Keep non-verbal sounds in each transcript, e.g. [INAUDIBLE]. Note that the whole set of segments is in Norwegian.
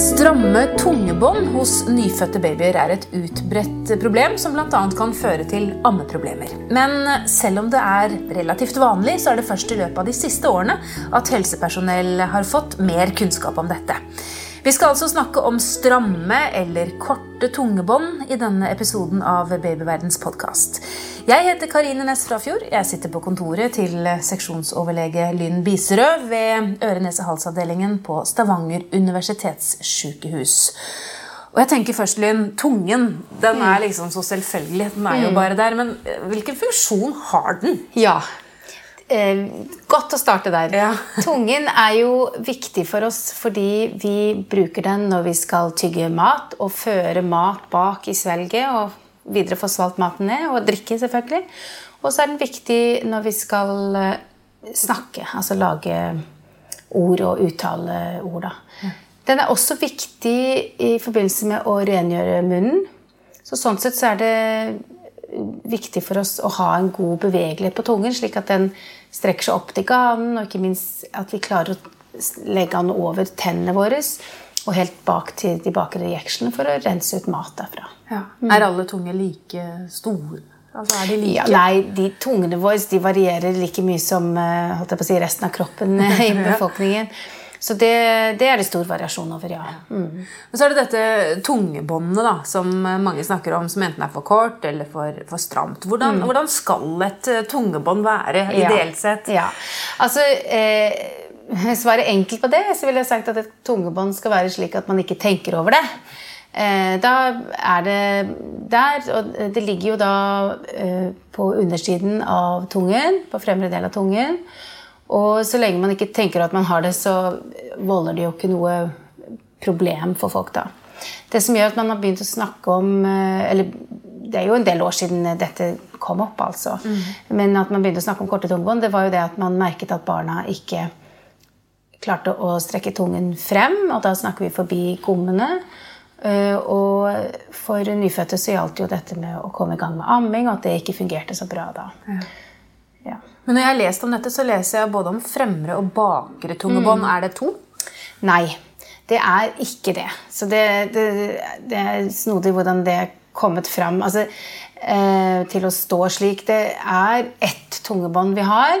Stramme tungebånd hos nyfødte babyer er et utbredt problem som bl.a. kan føre til ammeproblemer. Men selv om det er relativt vanlig, så er det først i løpet av de siste årene at helsepersonell har fått mer kunnskap om dette. Vi skal altså snakke om stramme eller korte tungebånd i denne episoden av Babyverdens podkast. Jeg heter Karine Næss Frafjord. Jeg sitter på kontoret til seksjonsoverlege Lynn Biserød ved øre-nese-hals-avdelingen på Stavanger universitetssykehus. Og jeg tenker først, Lynn, Tungen den er liksom så selvfølgelig. Den er jo bare der. Men hvilken funksjon har den? Ja. Eh, godt å starte der. Ja. [LAUGHS] Tungen er jo viktig for oss fordi vi bruker den når vi skal tygge mat og føre mat bak i svelget og videre få svalt maten ned, og drikke, selvfølgelig. Og så er den viktig når vi skal eh, snakke, altså lage ord og uttale ord. Da. Den er også viktig i forbindelse med å rengjøre munnen. Så sånn sett så er det viktig for oss å ha en god bevegelighet på tungen, slik at den strekker seg opp til ganen, og ikke minst at vi klarer å legge den over tennene våre og helt bak til de bakre jekslene for å rense ut mat derfra. Ja. Er alle tunger like store? Altså, er de like? Ja, nei, de Tungene våre de varierer like mye som eh, si, resten av kroppen [LAUGHS] i befolkningen. Så det, det, er det stor variasjon over, ja. Mm. Men så er det dette tungebåndet da, som mange snakker om, som enten er for kort eller for, for stramt. Hvordan, mm. hvordan, skal et eh, tungebånd være ideelt sett? Ja, altså... Eh, Svaret enkelt på det, så ville jeg sagt at et tungebånd skal være slik at man ikke tenker over det. Eh, da er det der, og det ligger jo da eh, på undersiden av tungen, på fremre del av tungen. Og så lenge man ikke tenker at man har det, så volder det jo ikke noe problem for folk, da. Det som gjør at man har begynt å snakke om eh, Eller det er jo en del år siden dette kom opp, altså. Mm. Men at man begynte å snakke om korte tungebånd, det var jo det at man merket at barna ikke klarte å strekke tungen frem, og da snakker vi forbi gommene. Og for nyfødte så gjaldt jo dette med å komme i gang med amming, og at det ikke fungerte så bra da. Ja. Ja. Men når jeg har lest om dette, så leser jeg både om fremre og bakre tungebånd. Mm. Er det to? Nei, det er ikke det. Så det, det, det er snodig hvordan det er kommet fram altså, eh, til å stå slik. Det er ett tungebånd vi har.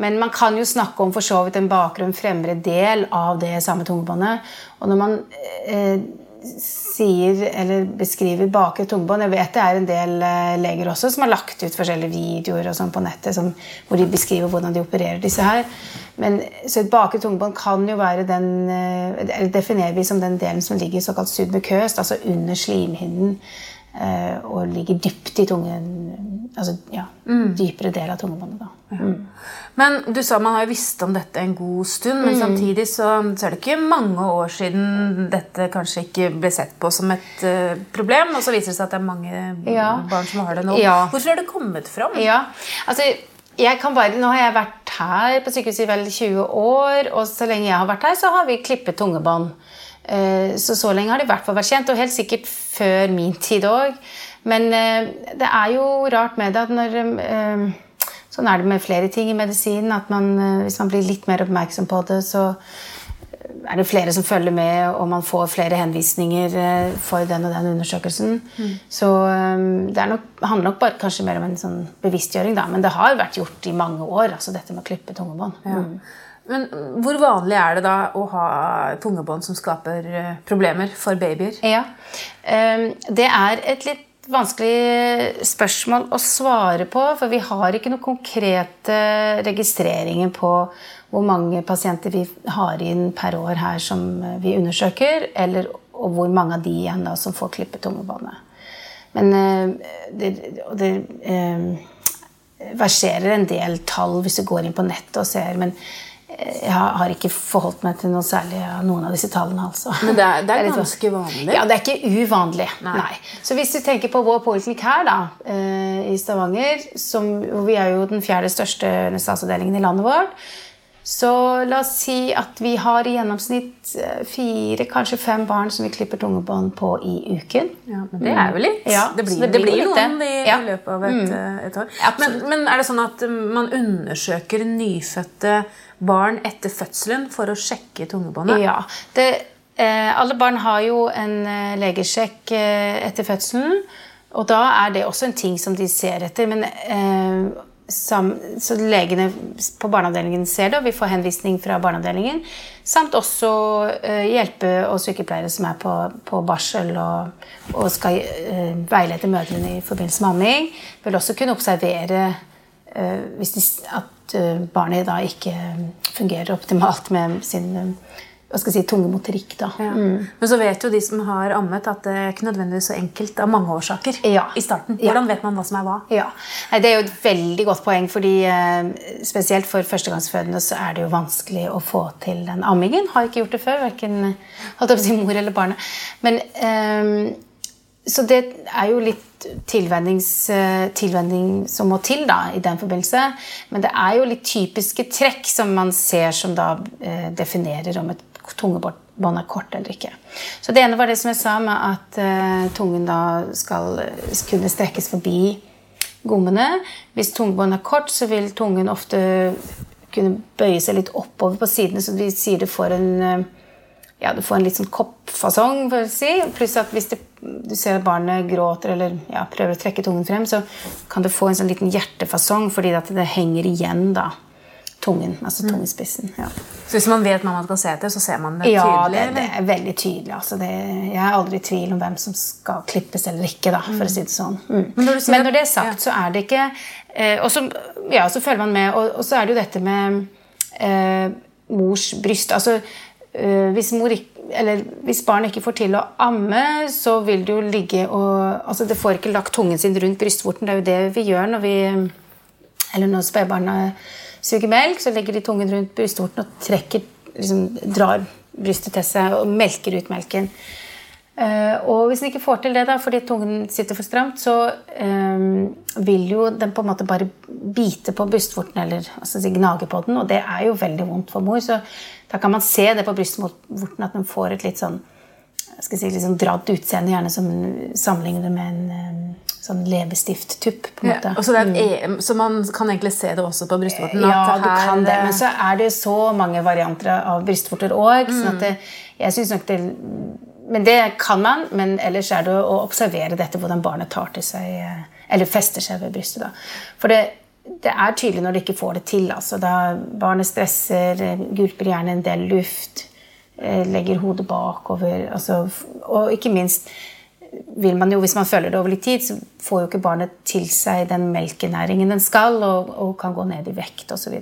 Men man kan jo snakke om for så vidt en bakgrunn, fremre del av det samme tungebåndet. Og når man eh, sier eller beskriver bakre tungebånd Jeg vet det er en del eh, leger også som har lagt ut forskjellige videoer og sånn på nettet som, hvor de beskriver hvordan de opererer disse her. Men, så et bakre tungebånd kan jo være den eh, eller definerer vi som den delen som ligger såkalt submukøst, altså under slimhinnen. Eh, og ligger dypt i tungen altså ja, mm. dypere del av tungebåndet. da. Mm. Men du sa man har jo visst om dette en god stund, men mm. samtidig så, så, er det ikke mange år siden dette kanskje ikke ble sett på som et uh, problem, og så viser det seg at det er mange ja. barn som har det nå. Ja. Hvorfor har det kommet fram? Ja, altså jeg kan bare, Nå har jeg vært her på sykehuset i vel 20 år, og så lenge jeg har vært her, så har vi klippet tungebånd. Eh, så så lenge har det i hvert fall vært kjent, og helt sikkert før min tid òg. Men eh, det er jo rart med det at når eh, Sånn er det med flere ting i medisinen. at man, Hvis man blir litt mer oppmerksom på det, så er det flere som følger med, og man får flere henvisninger for den og den undersøkelsen. Mm. Så det nok, handler nok bare kanskje mer om en sånn bevisstgjøring, da. Men det har vært gjort i mange år, altså dette med å klippe tungebånd. Ja. Mm. Men hvor vanlig er det da å ha tungebånd som skaper eh, problemer for babyer? Ja, ehm, Det er et litt vanskelig spørsmål å svare på, for vi har ikke noen konkrete registreringer på hvor mange pasienter vi har inn per år her som vi undersøker, eller og hvor mange av de igjen da som får klippet tungebåndet. Men eh, det, det eh, verserer en del tall hvis du går inn på nettet og ser. men jeg har ikke forholdt meg til noe særlig av noen av disse tallene. altså. Men det er, det er, [LAUGHS] ganske vanlig? Ja, det er ikke uvanlig. Nei. Nei. Så hvis du tenker på vår poliklinikk her da, eh, i Stavanger, som, vi er jo den fjerde største statsavdelingen i landet vårt, så la oss si at vi har i gjennomsnitt eh, fire, kanskje fem barn som vi klipper tungebånd på i uken. Ja, men Det er jo litt. Ja, det blir, det blir, det blir noen i, ja. i, løpet av et, mm. Eh, et år. Men, men, er det sånn at man undersøker nyfødte barn etter fødselen for å sjekke tungebåndet? Ja. Det, eh, alle barn har jo en legesjekk etter fødselen. Og da er det også en ting som de ser etter. Men, eh, sam, så legene på barneavdelingen ser det, og vi får henvisning fra barneavdelingen. Samt også uh, hjelpe- og sykepleiere som er på, på barsel og, og skal uh, veilede mødrene i forbindelse med amming. Vil også kunne observere uh, de, at barnet da ikke fungerer optimalt med sin hva skal jeg si, tunge motorikk. da. Mm. Men så vet jo de som har ammet, at det er ikke nødvendigvis så enkelt av mange årsaker Ja. i starten. Ja. Hvordan vet man hva som er hva? Ja, Nei, Det er jo et veldig godt poeng, fordi eh, spesielt for førstegangsfødende så er det jo vanskelig å få til den ammingen. Har ikke gjort det før, verken si, mor eller barnet. Men, um, så det er jo litt eh, tilvenning som må til da, i den forbindelse. Men det er jo litt typiske trekk som man ser som da eh, definerer om et tungebånd er kort eller ikke. Så det ene var det som jeg sa med at uh, tungen da skal eh, kunne strekkes forbi gommene. Hvis tungebånd er kort, så vil tungen ofte kunne bøye seg litt oppover på sidene, så vi sier du får en uh, ja, du får en litt sånn koppfasong, for å si. Pluss at hvis det, du ser at barnet gråter eller ja, prøver å trekke tungen frem, så kan du få en sånn liten hjertefasong fordi det henger igjen da, tungen, altså tungespissen. Ja. Så hvis man vet hva man skal se etter, så ser man det Ja, tydelig? det, det er veldig tydelig. Altså det, jeg er aldri i tvil om hvem som skal klippes eller ikke. Da, for å si det sånn. Mm. Men når Men når det er sagt, så er det ikke eh, Og så, ja, så følger man med. Og, og så er det jo dette med eh, mors bryst. Altså, eh, hvis, mor ikke, eller, hvis barnet ikke får til å amme, så vil det jo ligge og altså Det får ikke lagt tungen sin rundt brystvorten. Det er jo det vi gjør når vi eller når spedbarna suger melk, så legger de tungen rundt brystvorten og trekker, liksom, drar brystet til seg og melker ut melken. Eh, og hvis den ikke får til det da, fordi tungen sitter for stramt, så eh, vil jo den på en måte bare bite på brystvorten eller altså, gnage på den, og det er jo veldig vondt for mor. Så da kan man se det på brystvorten at den får et litt sånn skal si, sånn dratt utseende, gjerne som sammenligner med en eh, sånn leppestifttupp. Ja, så, et, e- så man kan egentlig se det også på brystvorten? Ja, du kan det. Men så er det så mange varianter av brystvorter òg. Mm. Sånn det, jeg synes nok det Men det kan man. Men ellers er det å observere dette, hvordan barnet tar til seg eh, Eller fester seg ved brystet. da. For det, det er tydelig når de ikke får det til. altså. Da barnet stresser, eh, gulper gjerne en del luft, eh, legger hodet bakover. Altså, og ikke minst vil man jo, Hvis man følger det over litt tid, så får jo ikke barnet til seg den melkenæringen den skal, og, og kan gå ned i vekt osv.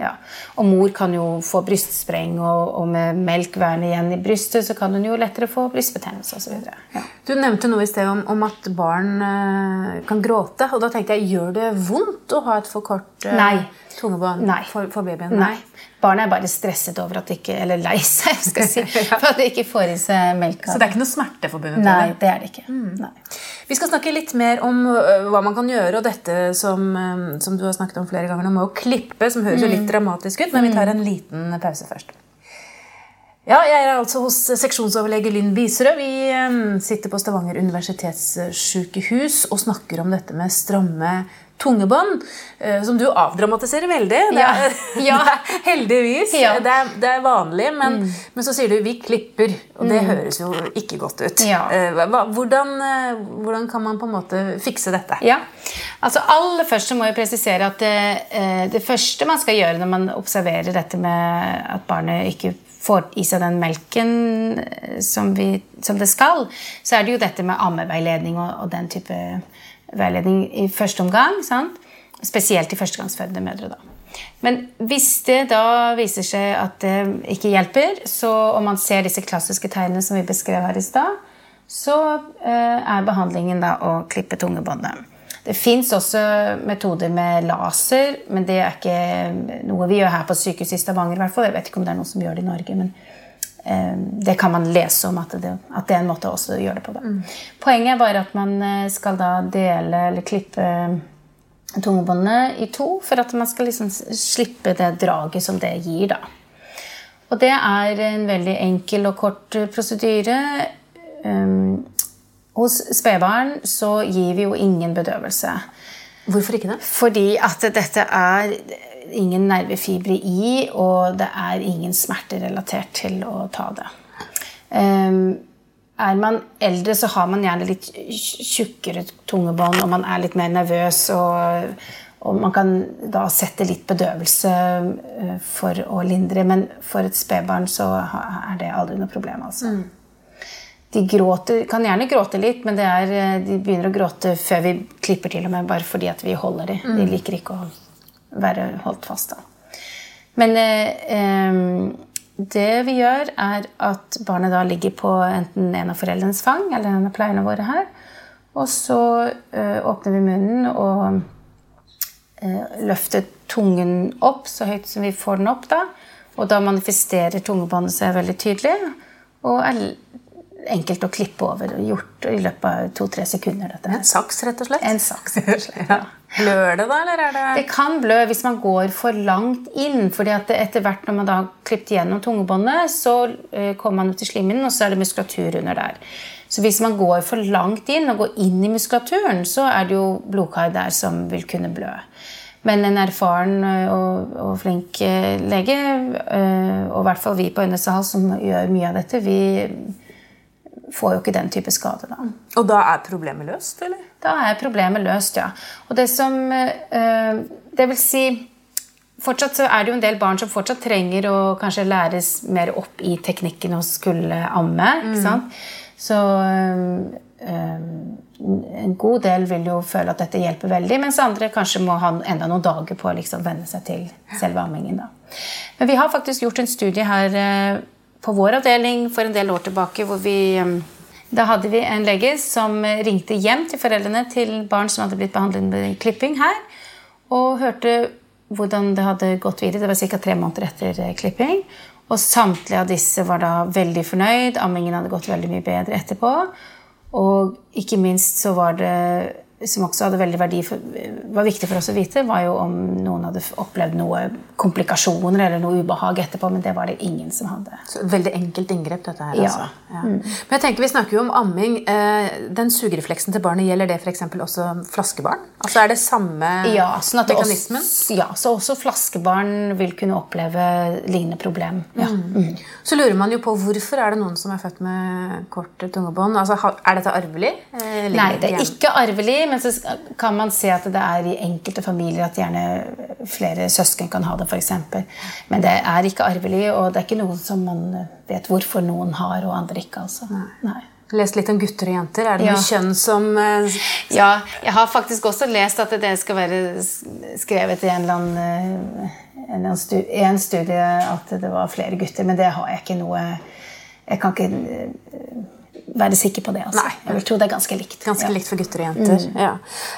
Ja. Og mor kan jo få brystspreng, og, og med melk værende igjen i brystet, så kan hun jo lettere få brystbetennelse osv. Ja. Du nevnte noe i sted om, om at barn eh, kan gråte. Og da tenkte jeg, gjør det vondt å ha et for kort eh, Nei. tungebånd For, for babyen? Nei. Barnet er bare stresset over at de ikke Eller lei seg, skal si, [LAUGHS] for at det ikke får i seg melka. Så det er ikke noe smerte forbundet Nei, med det? det er det ikke. Mm. Vi skal snakke litt mer om hva man kan gjøre, og dette som, som du har snakket om flere ganger nå, med å klippe, som høres jo litt dramatisk ut, men vi tar en liten pause først. Ja, jeg er altså hos seksjonsoverlege Lynn Biserød. Vi sitter på Stavanger universitetssykehus og snakker om dette med stramme tungebånd, som du avdramatiserer veldig. Det er, [LAUGHS] Ja. [LAUGHS] det er heldigvis. Ja. Det, er, det er vanlig, men, men så sier du 'vi klipper', og det høres jo ikke godt ut. Ja. Eh, Hvordan, eh, hvordan kan man på en måte fikse dette? Ja, altså Aller først så må jeg presisere at det, eh, det første man skal gjøre når man observerer dette med at barnet ikke får i seg den melken eh, som, vi, som det skal, så er det jo dette med ammeveiledning og, og den type veiledning i første omgang. Sant? Spesielt til førstegangsfødende mødre. da. Men hvis det da viser seg at det ikke hjelper, så, og man ser disse klassiske tegnene som vi beskrev her i stad, så eh, er behandlingen da å klippe tungebåndet. Det fins også metoder med laser, men det er ikke noe vi gjør her på sykehuset i Stavanger. i hvert fall. Jeg vet ikke om det er noen som gjør det i Norge, men eh, det kan man lese om at det, at det er en måte også å gjøre det på. Da. Poenget er bare at man eh, skal da dele eller klippe tungebåndet i to for at man skal liksom slippe det draget som det gir. da. Og det er en veldig enkel og kort prosedyre. Um, hos spedbarn så gir vi jo ingen bedøvelse. Hvorfor ikke det? Fordi at dette er ingen nervefibre i, og det er ingen smerte relatert til å ta det. Um, er man eldre, så har man gjerne litt tjukkere tungebånd, og man er litt mer nervøs. Og, og man kan da sette litt bedøvelse eh, for å lindre. Men for et spedbarn så er det aldri noe problem. altså. De gråter, kan gjerne gråte litt, men er, eh, de begynner å gråte før vi klipper til og med, bare fordi at vi holder dem. De liker ikke å være holdt fast. da. Men eh, det vi gjør, er at barnet da ligger på enten en av foreldrenes fang eller en av pleierne våre her. Og så eh, åpner vi munnen og eh, løfter tungen opp så høyt som vi får den opp. da. Og da manifesterer tungebåndet seg veldig tydelig. Og er enkelt å klippe over. og Gjort i løpet av to-tre sekunder. Dette. En saks, rett og slett? En saks, rett og slett, ja. [LAUGHS] Blør det da, eller er det Det kan blø hvis man går for langt inn. fordi at etter hvert når man da har klippet gjennom tungebåndet, så uh, kommer man ut i slimhinnen, og så er det muskulatur under der. Så hvis man går for langt inn og går inn i muskulaturen, så er det jo blodkar der som vil kunne blø. Men en erfaren og, og flink eh, lege, og i hvert fall vi på Øynesal som gjør mye av dette, vi får jo ikke den type skade. da. Og da er problemet løst, eller? Da er problemet løst, ja. Og det som øh, Det vil si Fortsatt så er det jo en del barn som fortsatt trenger å kanskje læres mer opp i teknikken å skulle amme. ikke sant? Så øh, en god del vil jo føle at dette hjelper veldig, mens andre kanskje må ha enda noen dager på å liksom venne seg til selve ammingen. da. Men vi har faktisk gjort en studie her på vår avdeling for en del år tilbake hvor vi da hadde vi en lege som ringte hjem til foreldrene til barn som hadde blitt behandlet med klipping her, og hørte hvordan det hadde gått videre. Det var ca. tre måneder etter klipping. Og samtlige av disse var da veldig fornøyd. Ammingen hadde gått veldig mye bedre etterpå. Og ikke minst så var det som også hadde veldig verdi for, var viktig for oss å vite, var jo om noen hadde opplevd noe komplikasjoner eller noe ubehag etterpå. Men det var det ingen som hadde. Så veldig enkelt inngrep, dette her. Ja. altså. Ja. Men jeg tenker, Vi snakker jo om amming. Eh, Den sugerefleksen til barnet, gjelder det f.eks. også flaskebarn? Altså Er det samme Ja, sånn mekanismen? Også, ja, så også flaskebarn vil kunne oppleve lignende problem. Ja. Mm. Så lurer man jo på hvorfor er det noen som er født med kort tungebånd? Altså, Er dette arvelig? Eh, Nei, det er ikke arvelig, men så kan man se at det er i enkelte familier at gjerne flere søsken kan ha det, f.eks. Men det er ikke arvelig, og det er ikke noe som man vet hvorfor noen har, og andre ikke. altså. Nei. Lest litt om gutter og jenter. Er det Ja. noe kjønn som eh, Ja, jeg har faktisk også lest at det skal være skrevet i en eller annen, eh, en, annen en studie at det var flere gutter, men det har jeg ikke noe Jeg kan ikke eh, være sikker på det. altså. Nei. Jeg vil tro det er ganske likt. Ganske ja. Mm. likt for gutter og jenter. Ja.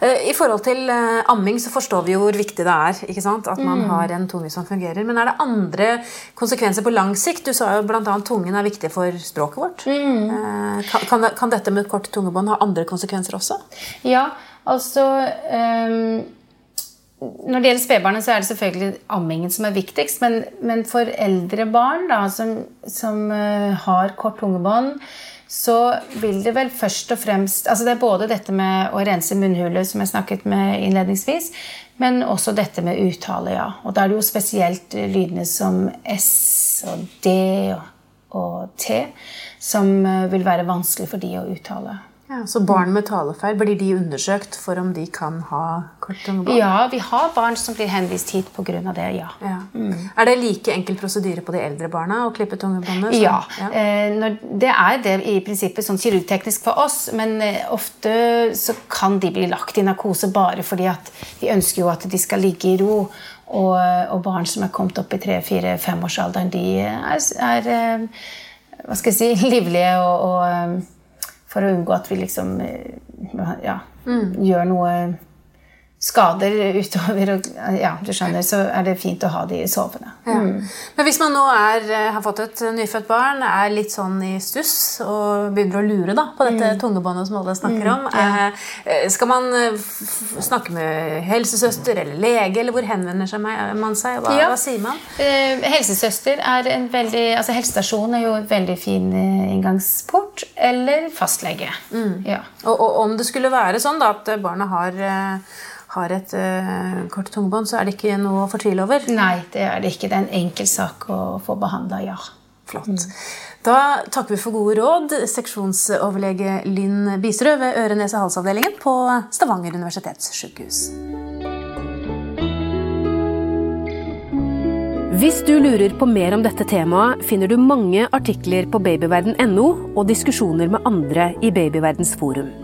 Eh, I forhold til eh, amming så forstår vi jo hvor viktig det er ikke sant? at Mm. man har en tunge som fungerer. Men er det andre konsekvenser på lang sikt? Du sa jo bl.a. tungen er viktig for språket vårt. Mm. Eh, Kan, kan, kan dette med kort tungebånd ha andre konsekvenser også? Ja, altså ehm, Når det gjelder spedbarnet, så er det selvfølgelig ammingen som er viktigst. Men, men for eldre barn da, som, som eh, har kort tungebånd, så vil det vel først og fremst altså Det er både dette med å rense munnhulet, som jeg snakket med innledningsvis, men også dette med uttale. ja. Og da er det jo spesielt lydene som S og D og, og T som eh, vil være vanskelig for de å uttale. Ja, så barn med talefeil, blir de undersøkt for om de kan ha kort tungebånd? Ja, vi har barn som blir henvist hit pga. det, ja. Ja. Er det like enkel prosedyre på de eldre barna å klippe tungebåndet? Ja. Ja. Eh, det er det i prinsippet sånn kirurgteknisk for oss, men eh, ofte så kan de bli lagt i narkose bare fordi at vi ønsker jo at de skal ligge i ro. Og, og barn som er kommet opp i tre-fire-femårsalderen, de er, er eh, hva skal jeg si, [LAUGHS] livlige og, og For å unngå at vi liksom ja, mm. gjør noe skader utover og, ja, du skjønner, så er det fint å ha de sovende. Ja. Men hvis man nå er, eh, har fått et nyfødt barn, er litt sånn i stuss og begynner å lure da, på dette tungebåndet som alle snakker om, eh, eh, skal man snakke med helsesøster eller lege, eller hvor henvender seg man seg? Hva, Ja. hva sier man? Eh, helsesøster er en veldig altså Helsestasjon er jo en veldig fin inngangsport. Eller fastlege. Ja. Og, og om det skulle være sånn da, at barnet har, har et uh, kort tungebånd, så er det ikke noe å fortvile over? Nei, det er det ikke. Det er en enkel sak å få behandla, ja. Flott. Da takker vi for gode råd, seksjonsoverlege Lynn Biserød ved øre-nese-hals-avdelingen på Stavanger universitetssykehus. Hvis du lurer på mer om dette temaet, finner du mange artikler på babyverden.no og diskusjoner med andre i Babyverdens forum.